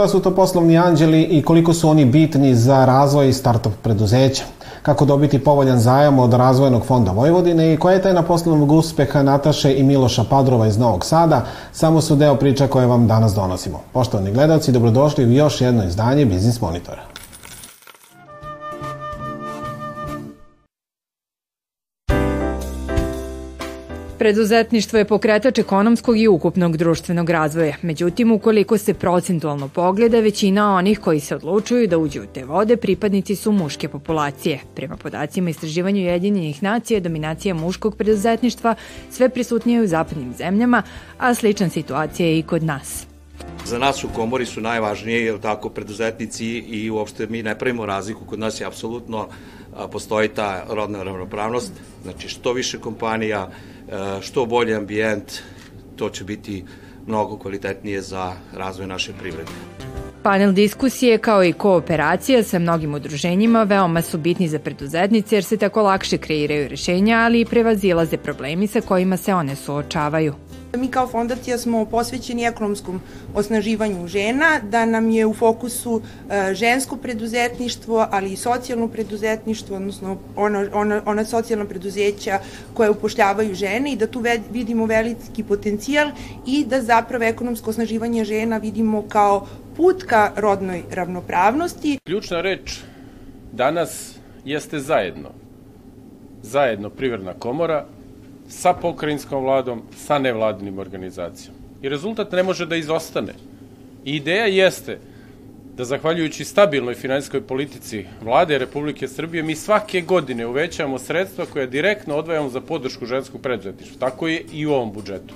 Šta su to poslovni anđeli i koliko su oni bitni za razvoj startup preduzeća? Kako dobiti povoljan zajam od Razvojnog fonda Vojvodine i koja je tajna poslovnog uspeha Nataše i Miloša Padrova iz Novog Sada, samo su deo priča koje vam danas donosimo. Poštovani gledalci, dobrodošli u još jedno izdanje Biznis Monitora. Preduzetništvo je pokretač ekonomskog i ukupnog društvenog razvoja. Međutim, ukoliko se procentualno pogleda, većina onih koji se odlučuju da uđu u te vode pripadnici su muške populacije. Prema podacima istraživanju Jedinjenih nacija, dominacija muškog preduzetništva sve prisutnije u zapadnim zemljama, a slična situacija je i kod nas. Za nas u komori su najvažnije, jer tako, preduzetnici i uopšte mi ne pravimo razliku. Kod nas je apsolutno postoji ta rodna ravnopravnost, znači što više kompanija, što bolji ambijent, to će biti mnogo kvalitetnije za razvoj naše privrede. Panel diskusije kao i kooperacija sa mnogim udruženjima veoma su bitni za preduzetnice jer se tako lakše kreiraju rešenja, ali i prevazilaze problemi sa kojima se one suočavaju. Mi kao fondacija smo posvećeni ekonomskom osnaživanju žena, da nam je u fokusu e, žensko preduzetništvo, ali i socijalno preduzetništvo, odnosno ona, ona, ona socijalna preduzeća koje upošljavaju žene i da tu vidimo veliki potencijal i da zapravo ekonomsko osnaživanje žena vidimo kao put ka rodnoj ravnopravnosti. Ključna reč danas jeste zajedno. Zajedno Privredna komora, sa pokrajinskom vladom, sa nevladinim organizacijom. I rezultat ne može da izostane. I ideja jeste da zahvaljujući stabilnoj finansijskoj politici vlade Republike Srbije mi svake godine uvećamo sredstva koja direktno odvajamo za podršku ženskog preduzetništva. Tako je i u ovom budžetu.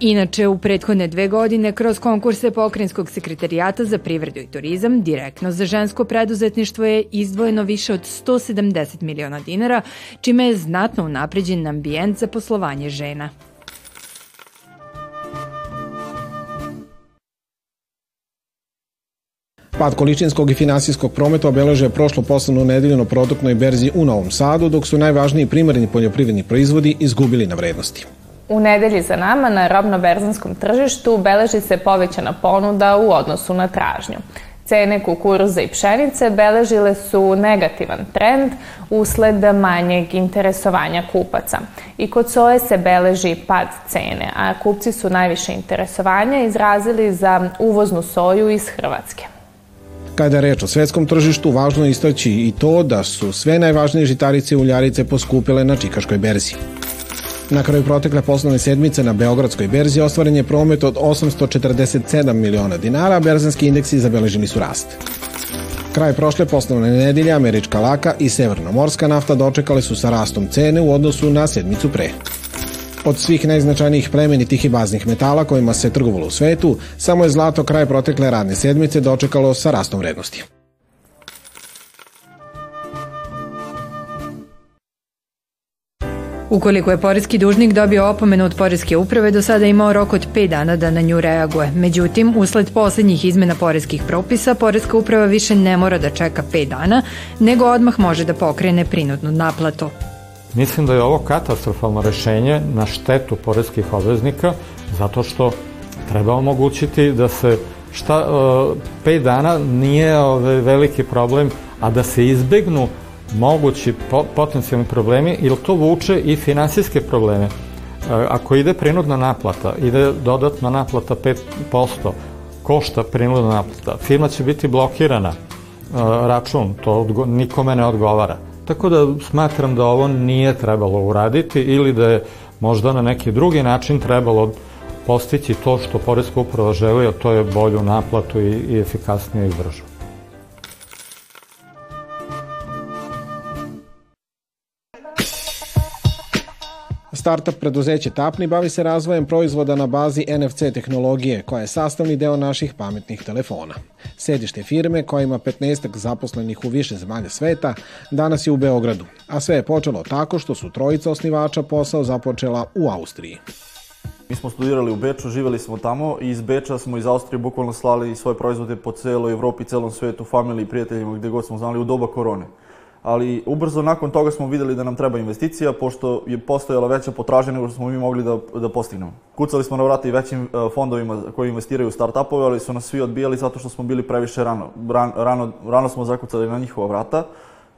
Inače, u prethodne dve godine kroz konkurse Pokrenjskog sekretarijata za privredu i turizam direktno za žensko preduzetništvo je izdvojeno više od 170 miliona dinara, čime je znatno unapređen ambijent za poslovanje žena. Pad količinskog i finansijskog prometa obeležuje prošlo poslovnu nedelju na produktnoj berzi u Novom Sadu, dok su najvažniji primarni poljoprivredni proizvodi izgubili na vrednosti. U nedelji za nama na robno-berzanskom tržištu beleži se povećana ponuda u odnosu na tražnju. Cene kukuruza i pšenice beležile su negativan trend usled manjeg interesovanja kupaca. I kod soje se beleži pad cene, a kupci su najviše interesovanja izrazili za uvoznu soju iz Hrvatske. Kada je reč o svetskom tržištu, važno je istaći i to da su sve najvažnije žitarice i uljarice poskupile na Čikaškoj berzi. Na kraju protekle poslovne sedmice na Beogradskoj berzi ostvaren je promet od 847 miliona dinara, a berzanski indeksi zabeležili su rast. Kraj prošle poslovne nedelje američka laka i severnomorska nafta dočekale su sa rastom cene u odnosu na sedmicu pre. Od svih najznačajnijih plemenitih i baznih metala kojima se trgovalo u svetu, samo je zlato kraj protekle radne sedmice dočekalo sa rastom vrednosti. Ukoliko je poreski dužnik dobio opomenu od poreske uprave, do sada imao rok od 5 dana da na nju reaguje. Međutim, usled poslednjih izmena poreskih propisa, poreska uprava više ne mora da čeka 5 dana, nego odmah može da pokrene prinudnu naplatu. Mislim da je ovo katastrofalno rešenje na štetu poreskih obveznika, zato što treba omogućiti da se šta, 5 dana nije ovaj, veliki problem, a da se izbegnu mogući po, potencijalni problemi ili to vuče i finansijske probleme. E, ako ide prinudna naplata, ide dodatna naplata 5%, košta prinudna naplata, firma će biti blokirana, e, račun, to nikome ne odgovara. Tako da smatram da ovo nije trebalo uraditi ili da je možda na neki drugi način trebalo postići to što Poreska uprava želi, a to je bolju naplatu i, i efikasniju izražu. Startup preduzeće Tapni bavi se razvojem proizvoda na bazi NFC tehnologije, koja je sastavni deo naših pametnih telefona. Sedište firme, koja ima 15 zaposlenih u više zemalja sveta, danas je u Beogradu, a sve je počelo tako što su trojica osnivača posao započela u Austriji. Mi smo studirali u Beču, živeli smo tamo i iz Beča smo iz Austrije bukvalno slali svoje proizvode po celoj Evropi, celom svetu, familiji, prijateljima, gde god smo znali u doba korone. Ali ubrzo nakon toga smo videli da nam treba investicija, pošto je postojala veća potražnja nego što smo mi mogli da, da postignemo. Kucali smo na vrata i većim e, fondovima koji investiraju u startupove, ali su nas svi odbijali zato što smo bili previše rano. Ran, rano, rano smo zakucali na njihova vrata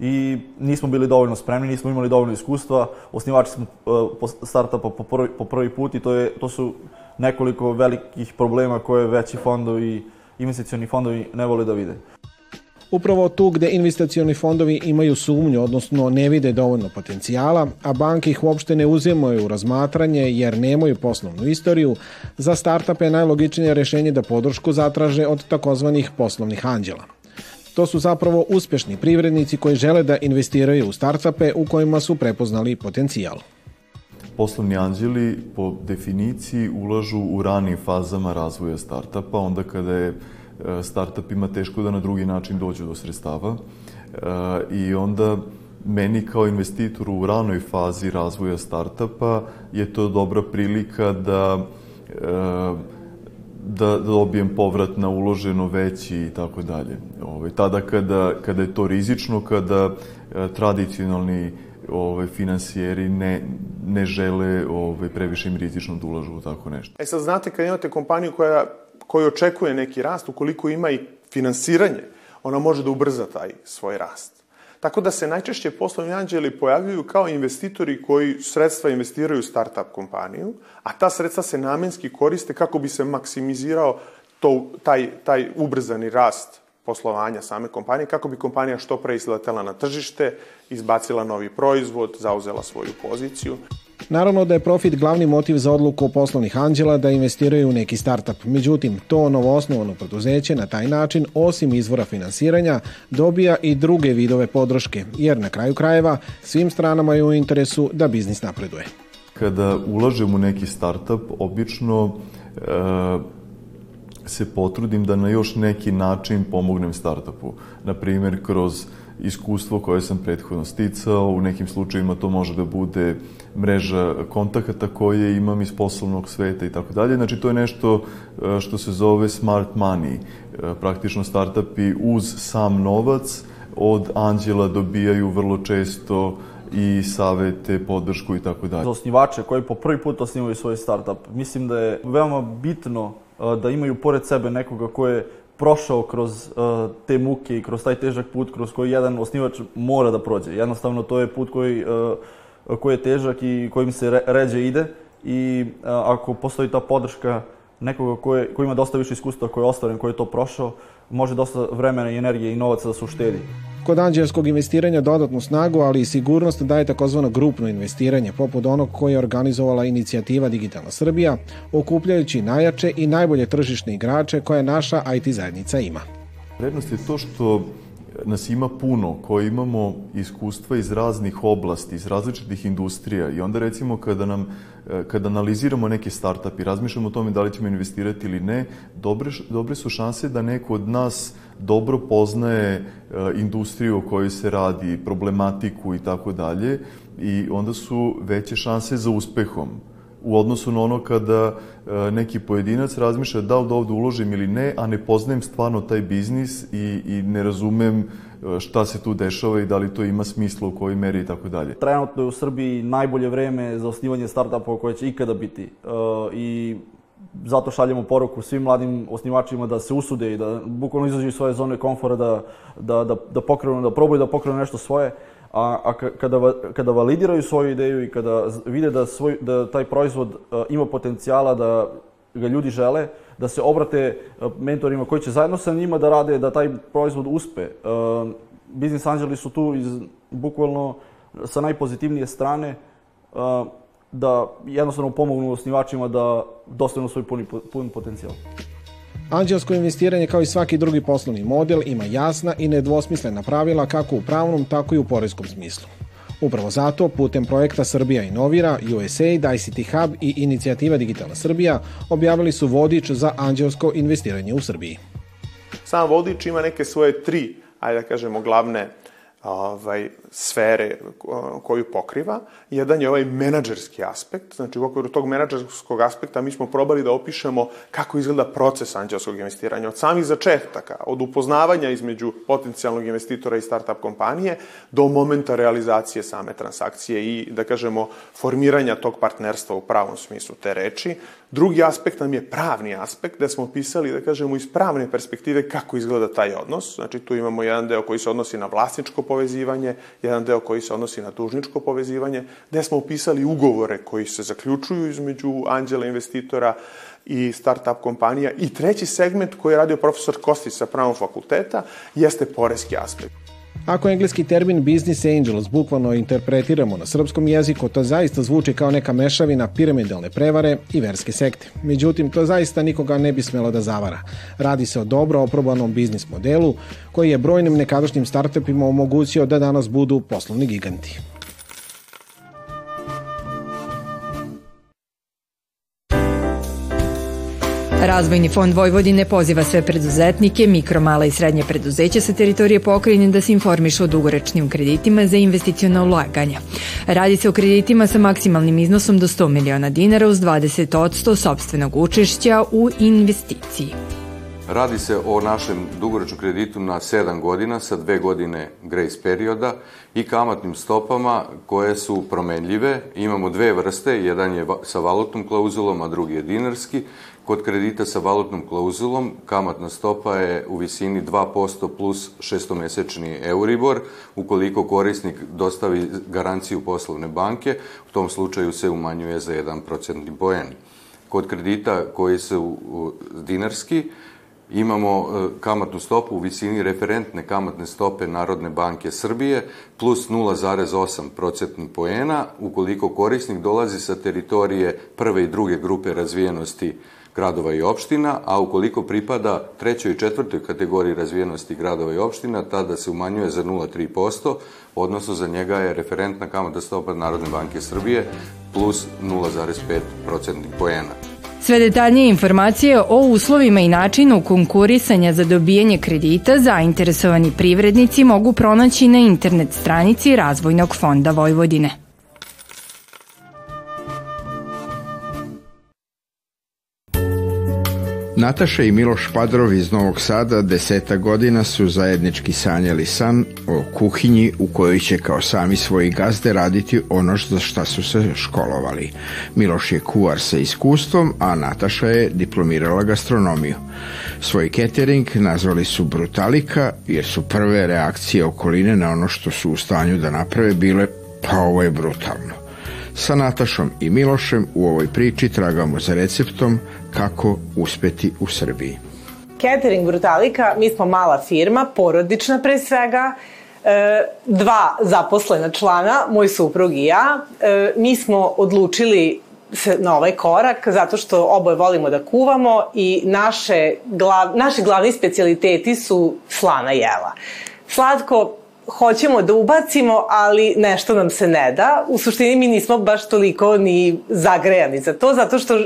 i nismo bili dovoljno spremni, nismo imali dovoljno iskustva. Osnivači smo uh, startupa po prvi, po prvi put i to, je, to su nekoliko velikih problema koje veći fondovi, investicioni fondovi ne vole da vide. Upravo tu gde investicioni fondovi imaju sumnju, odnosno ne vide dovoljno potencijala, a banke ih uopšte ne uzimaju u razmatranje jer nemaju poslovnu istoriju, za startupe je najlogičnije rešenje da podršku zatraže od takozvanih poslovnih anđela. To su zapravo uspešni privrednici koji žele da investiraju u startupe u kojima su prepoznali potencijal. Poslovni anđeli po definiciji ulažu u ranim fazama razvoja startupa, onda kada je e, startup ima teško da na drugi način dođu do sredstava e, i onda meni kao investitoru u ranoj fazi razvoja startupa je to dobra prilika da e, da, dobijem povrat na uloženo veći i tako dalje. Ovaj, tada kada, kada je to rizično, kada tradicionalni ovaj, finansijeri ne, ne žele ovaj, previše im rizično da ulažu u tako nešto. E sad znate, kad imate kompaniju koja, koja očekuje neki rast, ukoliko ima i finansiranje, ona može da ubrza taj svoj rast. Tako da se najčešće poslovni anđeli pojavljuju kao investitori koji sredstva investiraju u startup kompaniju, a ta sredstva se namenski koriste kako bi se maksimizirao to, taj, taj ubrzani rast poslovanja same kompanije, kako bi kompanija što pre izletela na tržište, izbacila novi proizvod, zauzela svoju poziciju. Naravno da je profit glavni motiv za odluku poslovnih anđela da investiraju u neki startup. Međutim, to novoosnovano preduzeće na taj način, osim izvora finansiranja, dobija i druge vidove podrške, jer na kraju krajeva svim stranama je u interesu da biznis napreduje. Kada ulažem u neki startup, obično e, se potrudim da na još neki način pomognem startupu. Na primjer, kroz iskustvo koje sam prethodno sticao, u nekim slučajima to može da bude mreža kontakata koje imam iz poslovnog sveta i tako dalje. Znači, to je nešto e, što se zove smart money. E, praktično startupi uz sam novac od anđela dobijaju vrlo često i savete, podršku i tako dalje. Za osnivače koji po prvi put osnivaju svoj startup, mislim da je veoma bitno da imaju pored sebe nekoga ko je prošao kroz uh, te muke i kroz taj težak put kroz koji jedan osnivač mora da prođe. Jednostavno to je put koji, uh, koji je težak i kojim se re, ređe ide i uh, ako postoji ta podrška nekoga ko, je, ko ima dosta više iskustva, ko je ostvaren, ko je to prošao, može dosta vremena i energije i novaca da se uštedi. Kod anđelskog investiranja dodatnu snagu, ali i sigurnost daje takozvano grupno investiranje, poput onog koje je organizovala inicijativa Digitalna Srbija, okupljajući najjače i najbolje tržišne igrače koje naša IT zajednica ima. Vrednost je to što nas ima puno, koji imamo iskustva iz raznih oblasti, iz različitih industrija i onda recimo kada nam e, kada analiziramo neke startup i razmišljamo o tome da li ćemo investirati ili ne, dobre, dobre su šanse da neko od nas dobro poznaje e, industriju o kojoj se radi, problematiku i tako dalje i onda su veće šanse za uspehom u odnosu na ono kada e, neki pojedinac razmišlja da li da ovde uložim ili ne, a ne poznajem stvarno taj biznis i, i ne razumem e, šta se tu dešava i da li to ima smisla u kojoj meri i tako dalje. Trenutno je u Srbiji najbolje vreme za osnivanje startupova koje će ikada biti i zato šaljemo poruku svim mladim osnivačima da se usude i da bukvalno izađu iz svoje zone komfora, da, da, da, da pokrenu, da probaju da pokrenu nešto svoje, a, a kada, kada validiraju svoju ideju i kada vide da, svoj, da taj proizvod uh, ima potencijala da ga ljudi žele, da se obrate uh, mentorima koji će zajedno sa njima da rade da taj proizvod uspe. Uh, Business Angeli su tu iz, bukvalno sa najpozitivnije strane da jednostavno pomognu osnivačima da dostanu svoj puni, pun potencijal. Anđelsko investiranje kao i svaki drugi poslovni model ima jasna i nedvosmislena pravila kako u pravnom, tako i u porezkom smislu. Upravo zato, putem projekta Srbija inovira, USAID, ICT Hub i inicijativa Digitalna Srbija objavili su vodič za anđelsko investiranje u Srbiji. Sam vodič ima neke svoje tri, ajde da kažemo, glavne ovaj, sfere koju pokriva. Jedan je ovaj menadžerski aspekt, znači u okviru tog menadžerskog aspekta mi smo probali da opišemo kako izgleda proces anđelskog investiranja, od samih začetaka, od upoznavanja između potencijalnog investitora i startup kompanije do momenta realizacije same transakcije i, da kažemo, formiranja tog partnerstva u pravom smislu te reči. Drugi aspekt nam je pravni aspekt, gde smo opisali, da kažemo, iz pravne perspektive kako izgleda taj odnos. Znači, tu imamo jedan deo koji se odnosi na vlasničko povezivanje, jedan deo koji se odnosi na dužničko povezivanje, gde smo opisali ugovore koji se zaključuju između anđela investitora i start-up kompanija. I treći segment koji je radio profesor Kostić sa pravom fakulteta jeste porezki aspekt. Ako engleski termin business angels bukvalno interpretiramo na srpskom jeziku, to zaista zvuči kao neka mešavina piramidalne prevare i verske sekte. Međutim, to zaista nikoga ne bi smelo da zavara. Radi se o dobro oprobanom biznis modelu koji je brojnim nekadašnjim startupima omogućio da danas budu poslovni giganti. Razvojni fond Vojvodine poziva sve preduzetnike, mikro, mala i srednje preduzeća sa teritorije pokrajine da se informišu o dugoročnim kreditima za investiciona ulaganja. Radi se o kreditima sa maksimalnim iznosom do 100 miliona dinara uz 20 od sobstvenog učešća u investiciji. Radi se o našem dugoročnom kreditu na 7 godina sa dve godine grace perioda i kamatnim stopama koje su promenljive. Imamo dve vrste, jedan je sa valutnom klauzulom, a drugi je dinarski. Kod kredita sa valutnom klauzulom kamatna stopa je u visini 2% plus šestomesečni Euribor. Ukoliko korisnik dostavi garanciju poslovne banke, u tom slučaju se umanjuje za 1% poen. Kod kredita koji su dinarski, imamo e, kamatnu stopu u visini referentne kamatne stope Narodne banke Srbije plus 0,8 procentnih poena ukoliko korisnik dolazi sa teritorije prve i druge grupe razvijenosti gradova i opština, a ukoliko pripada trećoj i četvrtoj kategoriji razvijenosti gradova i opština, tada se umanjuje za 0,3%, odnosno za njega je referentna kamatna stopa Narodne banke Srbije plus 0,5 procentnih poena. Sve detaljnije informacije o uslovima i načinu konkurisanja za dobijanje kredita zainteresovani privrednici mogu pronaći na internet stranici Razvojnog fonda Vojvodine. Nataša i Miloš Padrov iz Novog Sada deseta godina su zajednički sanjali san o kuhinji u kojoj će kao sami svoji gazde raditi ono za šta su se školovali. Miloš je kuvar sa iskustvom, a Nataša je diplomirala gastronomiju. Svoj catering nazvali su Brutalika jer su prve reakcije okoline na ono što su u stanju da naprave bile pa ovo je brutalno. Sa Natašom i Milošem u ovoj priči tragamo za receptom kako uspeti u Srbiji. Catering Brutalika, mi smo mala firma, porodična pre svega, e, dva zaposlena člana, moj suprug i ja. E, mi smo odlučili se na ovaj korak zato što oboje volimo da kuvamo i naše, glav, naši glavni specialiteti su slana jela. Slatko hoćemo da ubacimo, ali nešto nam se ne da. U suštini mi nismo baš toliko ni zagrejani za to, zato što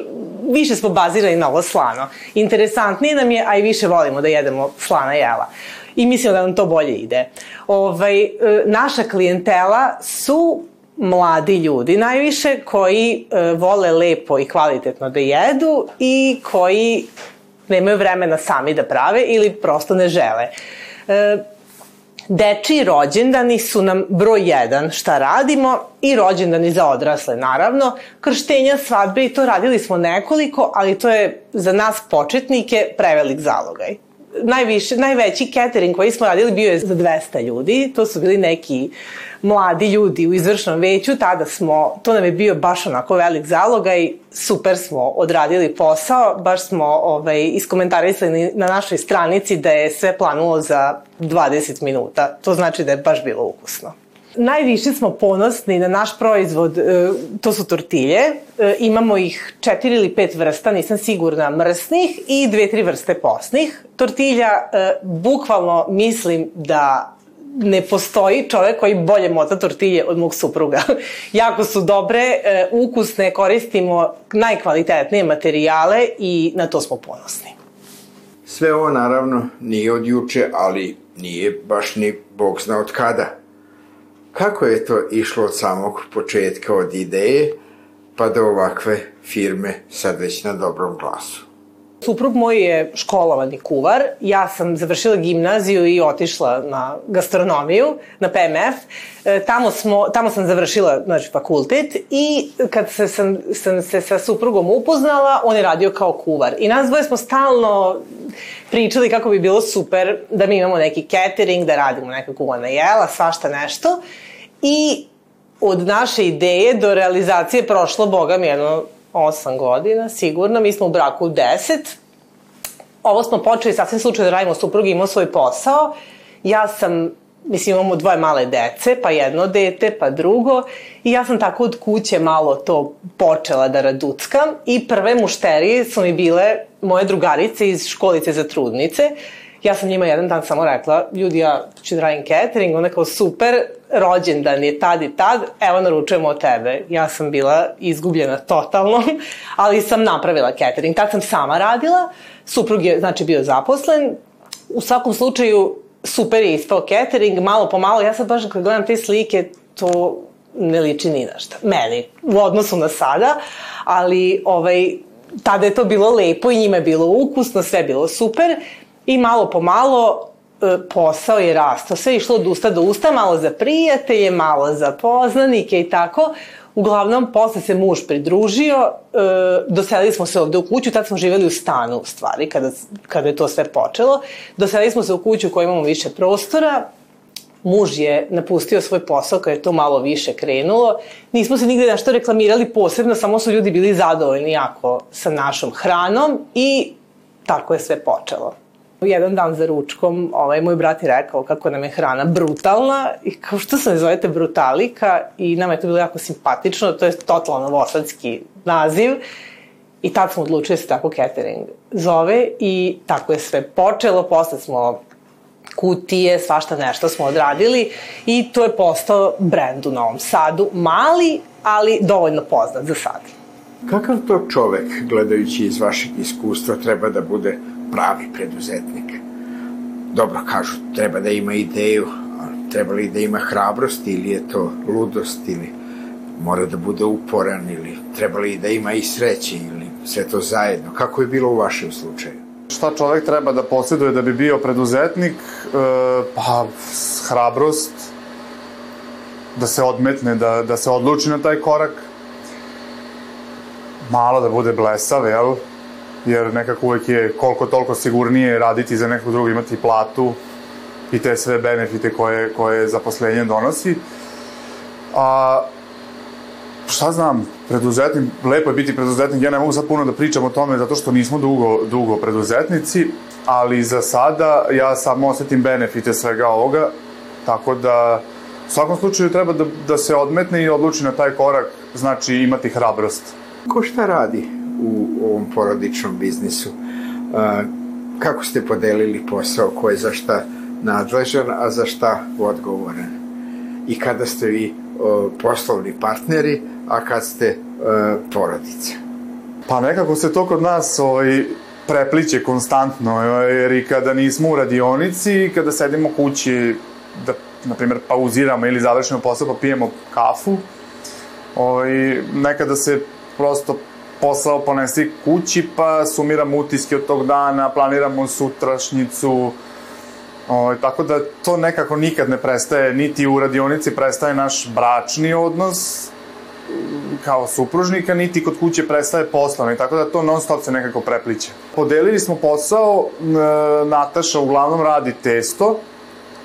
više smo bazirani na ovo slano. Interesantnije nam je, a i više volimo da jedemo slana jela. I mislimo da nam to bolje ide. Ovaj, e, naša klijentela su mladi ljudi najviše koji e, vole lepo i kvalitetno da jedu i koji nemaju vremena sami da prave ili prosto ne žele. E, Dečiji rođendani su nam broj jedan. Šta radimo? I rođendani za odrasle naravno. Krštenja, svadbe i to radili smo nekoliko, ali to je za nas početnike prevelik zalogaj najviše, najveći catering koji smo radili bio je za 200 ljudi. To su bili neki mladi ljudi u izvršnom veću. Tada smo, to nam je bio baš onako velik zalogaj. Super smo odradili posao. Baš smo ovaj, iskomentarisali na našoj stranici da je sve planulo za 20 minuta. To znači da je baš bilo ukusno. Najviše smo ponosni na naš proizvod, e, to su tortilje. E, imamo ih četiri ili pet vrsta, nisam sigurna, mrsnih i dve, tri vrste posnih. Tortilja, e, bukvalno mislim da ne postoji čovek koji bolje mota tortilje od mog supruga. jako su dobre, ukusne, koristimo najkvalitetnije materijale i na to smo ponosni. Sve ovo naravno nije od juče, ali nije baš ni bog zna od kada. Kako je to išlo od samog početka, od ideje, pa do ovakve firme sad već na dobrom glasu? Suprug moj je školovani kuvar, ja sam završila gimnaziju i otišla na gastronomiju, na PMF. E, tamo, smo, tamo sam završila znači, fakultet i kad se, sam, sam se sa suprugom upoznala, on je radio kao kuvar. I nas dvoje smo stalno pričali kako bi bilo super da mi imamo neki catering, da radimo neka kuvana jela, svašta nešto. I od naše ideje do realizacije prošlo, boga mi, jedno 8 godina, sigurno. Mi smo u braku 10. Ovo smo počeli sasvim slučajno da radimo, suprug imao svoj posao. Ja sam, mislim, imamo dvoje male dece, pa jedno dete, pa drugo. I ja sam tako od kuće malo to počela da raduckam. I prve mušterije su mi bile moje drugarice iz školice za trudnice. Ja sam njima jedan dan samo rekla, ljudi, ja ću da radim catering, ona kao super, rođendan je tad i tad, evo naručujemo od tebe. Ja sam bila izgubljena totalno, ali sam napravila catering. Tad sam sama radila, suprug je znači bio zaposlen. U svakom slučaju super je ispao catering, malo po malo, ja sad baš kad gledam te slike, to ne liči ni na šta. Meni, u odnosu na sada, ali ovaj, tada je to bilo lepo i njima je bilo ukusno, sve bilo super i malo po malo E, posao je rastao. Sve je išlo od usta do usta, malo za prijatelje, malo za poznanike i tako. Uglavnom, posle se muž pridružio, e, doselili smo se ovde u kuću, tad smo živeli u stanu, u stvari, kada, kada je to sve počelo. Doselili smo se u kuću koja imamo više prostora, muž je napustio svoj posao kada je to malo više krenulo. Nismo se nigde nešto reklamirali posebno, samo su ljudi bili zadovoljni jako sa našom hranom i tako je sve počelo jedan dan za ručkom ovaj, moj brat je rekao kako nam je hrana brutalna i kao što se ne zovete brutalika i nama je to bilo jako simpatično, to je totalno novosadski naziv i tad smo odlučili da se tako catering zove i tako je sve počelo, posle smo kutije, svašta nešto smo odradili i to je postao brend u Novom Sadu, mali, ali dovoljno poznat za sad. Kakav to čovek, gledajući iz vašeg iskustva, treba da bude pravi preduzetnik. Dobro, kažu, treba da ima ideju, treba li da ima hrabrost ili je to ludost ili mora da bude uporan ili treba li da ima i sreće ili sve to zajedno. Kako je bilo u vašem slučaju? Šta čovek treba da posjeduje da bi bio preduzetnik? E, pa, hrabrost, da se odmetne, da, da se odluči na taj korak, malo da bude blesav, jel? Jer nekako uvek je koliko toliko sigurnije raditi za nekog drugog, imati platu i te sve benefite koje, koje zaposlenje donosi. A, šta znam, preduzetnik, lepo je biti preduzetnik, ja ne mogu sad puno da pričam o tome zato što nismo dugo, dugo preduzetnici, ali za sada ja samo osetim benefite svega ovoga, tako da u svakom slučaju treba da, da se odmetne i odluči na taj korak, znači imati hrabrost. Ko šta radi? U ovom porodičnom biznisu. Kako ste podelili posao, ko je za šta nadležan, a za šta odgovoran? I kada ste vi poslovni partneri, a kad ste porodica? Pa nekako se to kod nas ovaj, prepliće konstantno, jer i kada nismo u radionici, kada sedimo kući, da, na primjer, pauziramo ili završimo posao pa pijemo kafu, ovaj, nekada se prosto posao ponesi kući, pa sumiramo utiske od tog dana, planiramo sutrašnjicu, O, ovaj, tako da to nekako nikad ne prestaje, niti u radionici prestaje naš bračni odnos kao supružnika, niti kod kuće prestaje poslovni, tako da to non stop se nekako prepliče. Podelili smo posao, e, Nataša uglavnom radi testo,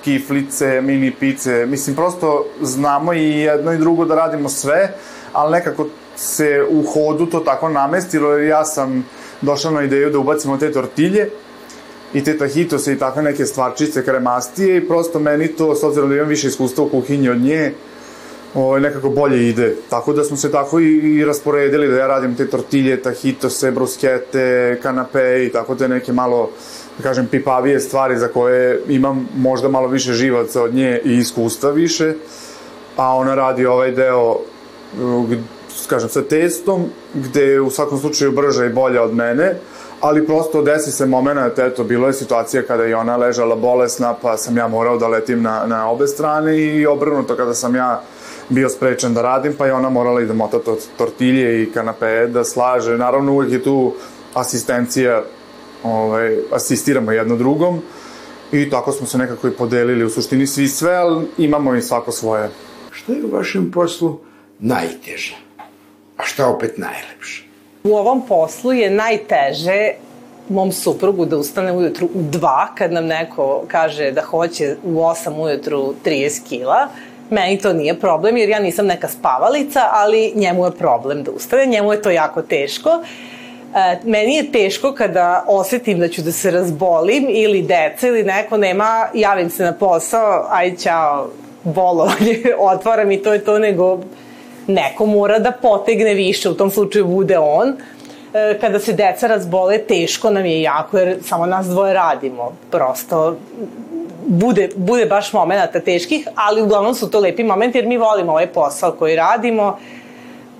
kiflice, mini pice, mislim prosto znamo i jedno i drugo da radimo sve, ali nekako se u hodu to tako namestilo, jer ja sam došao na ideju da ubacimo te tortilje i te tahitose i takve neke stvarčice kremastije i prosto meni to, s obzirom da imam više iskustva u kuhinji od nje, ovaj, nekako bolje ide. Tako da smo se tako i, i rasporedili da ja radim te tortilje, tahitose, bruskete, kanape i tako te neke malo, da kažem, pipavije stvari za koje imam možda malo više živaca od nje i iskustva više. A ona radi ovaj deo kažem, sa testom, gde je u svakom slučaju brža i bolja od mene, ali prosto desi se moment, eto, bilo je situacija kada je ona ležala bolesna, pa sam ja morao da letim na, na obe strane i obrnuto kada sam ja bio sprečen da radim, pa je ona morala i da mota to, tortilje i kanape, da slaže. Naravno, uvek je tu asistencija, ovaj, asistiramo jedno drugom i tako smo se nekako i podelili u suštini svi sve, ali imamo i svako svoje. Šta je u vašem poslu najteže? A šta opet najlepše? U ovom poslu je najteže mom suprugu da ustane ujutru u dva, kad nam neko kaže da hoće u osam ujutru 30 kila. Meni to nije problem, jer ja nisam neka spavalica, ali njemu je problem da ustane, njemu je to jako teško. E, meni je teško kada osetim da ću da se razbolim ili deca ili neko nema, javim se na posao, aj ćao, bolovanje, otvaram i to je to, nego neko mora da potegne više, u tom slučaju bude on. E, kada se deca razbole, teško nam je jako, jer samo nas dvoje radimo. Prosto bude, bude baš momenta teških, ali uglavnom su to lepi momenti, jer mi volimo ovaj posao koji radimo,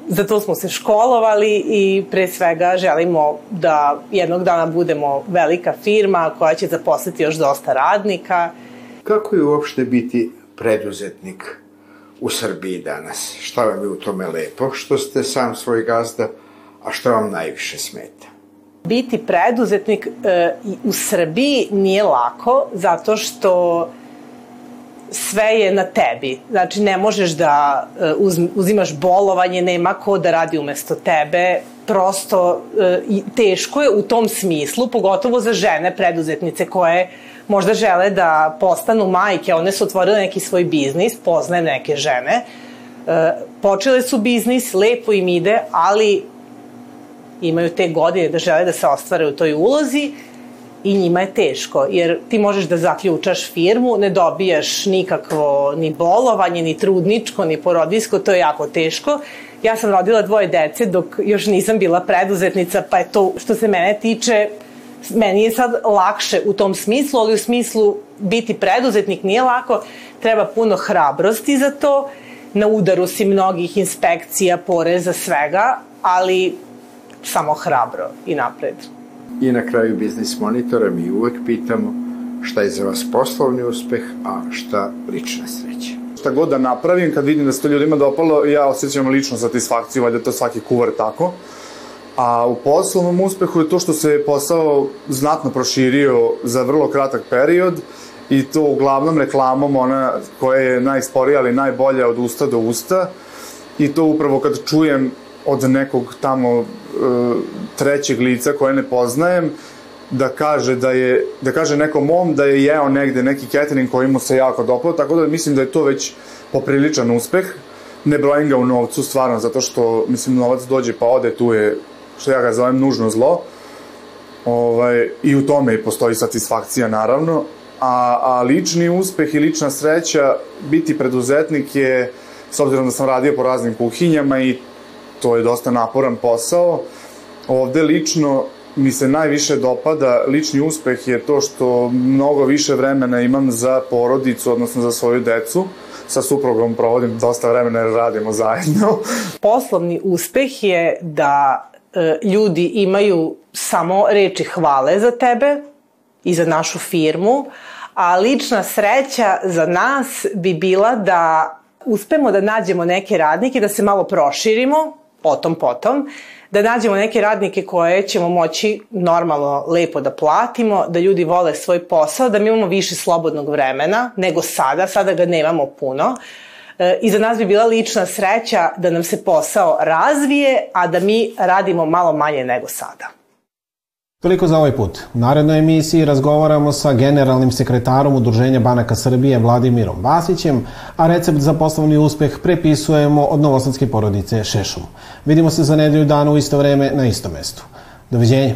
zato smo se školovali i pre svega želimo da jednog dana budemo velika firma koja će zaposliti još dosta radnika. Kako je uopšte biti preduzetnik u Srbiji danas? Šta vam je u tome lepo? Što ste sam svoj gazda, a što vam najviše smeta? Biti preduzetnik e, u Srbiji nije lako, zato što sve je na tebi. Znači, ne možeš da e, uz, uzimaš bolovanje, nema ko da radi umesto tebe. Prosto, e, teško je u tom smislu, pogotovo za žene preduzetnice koje možda žele da postanu majke, one su otvorile neki svoj biznis, poznaje neke žene, e, počele su biznis, lepo im ide, ali imaju te godine da žele da se ostvare u toj ulozi i njima je teško, jer ti možeš da zaključaš firmu, ne dobijaš nikakvo ni bolovanje, ni trudničko, ni porodijsko, to je jako teško. Ja sam rodila dvoje dece dok još nisam bila preduzetnica, pa je to što se mene tiče meni je sad lakše u tom smislu, ali u smislu biti preduzetnik nije lako, treba puno hrabrosti za to, na udaru si mnogih inspekcija, poreza, svega, ali samo hrabro i napred. I na kraju Biznis Monitora mi uvek pitamo šta je za vas poslovni uspeh, a šta lična sreća. Šta god da napravim, kad vidim da se to ljudima dopalo, ja osjećam ličnu satisfakciju, valjda to svaki kuvar tako. A u poslovnom uspehu je to što se posao znatno proširio za vrlo kratak period i to uglavnom reklamom ona koja je najsporija ali najbolja od usta do usta i to upravo kad čujem od nekog tamo e, trećeg lica koje ne poznajem da kaže da je da kaže nekom mom da je jeo negde neki catering koji mu se jako dopao tako da mislim da je to već popriličan uspeh ne brojim ga u novcu stvarno zato što mislim novac dođe pa ode tu je što ja ga zovem nužno zlo. Ovaj, I u tome i postoji satisfakcija, naravno. A, a lični uspeh i lična sreća, biti preduzetnik je, s obzirom da sam radio po raznim kuhinjama i to je dosta naporan posao, ovde lično mi se najviše dopada, lični uspeh je to što mnogo više vremena imam za porodicu, odnosno za svoju decu. Sa suprugom provodim dosta vremena jer radimo zajedno. Poslovni uspeh je da E, ljudi imaju samo reči hvale za tebe i za našu firmu, a lična sreća za nas bi bila da uspemo da nađemo neke radnike, da se malo proširimo, potom potom, da nađemo neke radnike koje ćemo moći normalno lepo da platimo, da ljudi vole svoj posao, da mi imamo više slobodnog vremena nego sada, sada ga nemamo puno, E, i za nas bi bila lična sreća da nam se posao razvije, a da mi radimo malo manje nego sada. Toliko za ovaj put. U narednoj emisiji razgovaramo sa generalnim sekretarom Udruženja Banaka Srbije Vladimirom Vasićem, a recept za poslovni uspeh prepisujemo od novosadske porodice Šešum. Vidimo se za nedelju dana u isto vreme na istom mestu. Doviđenja.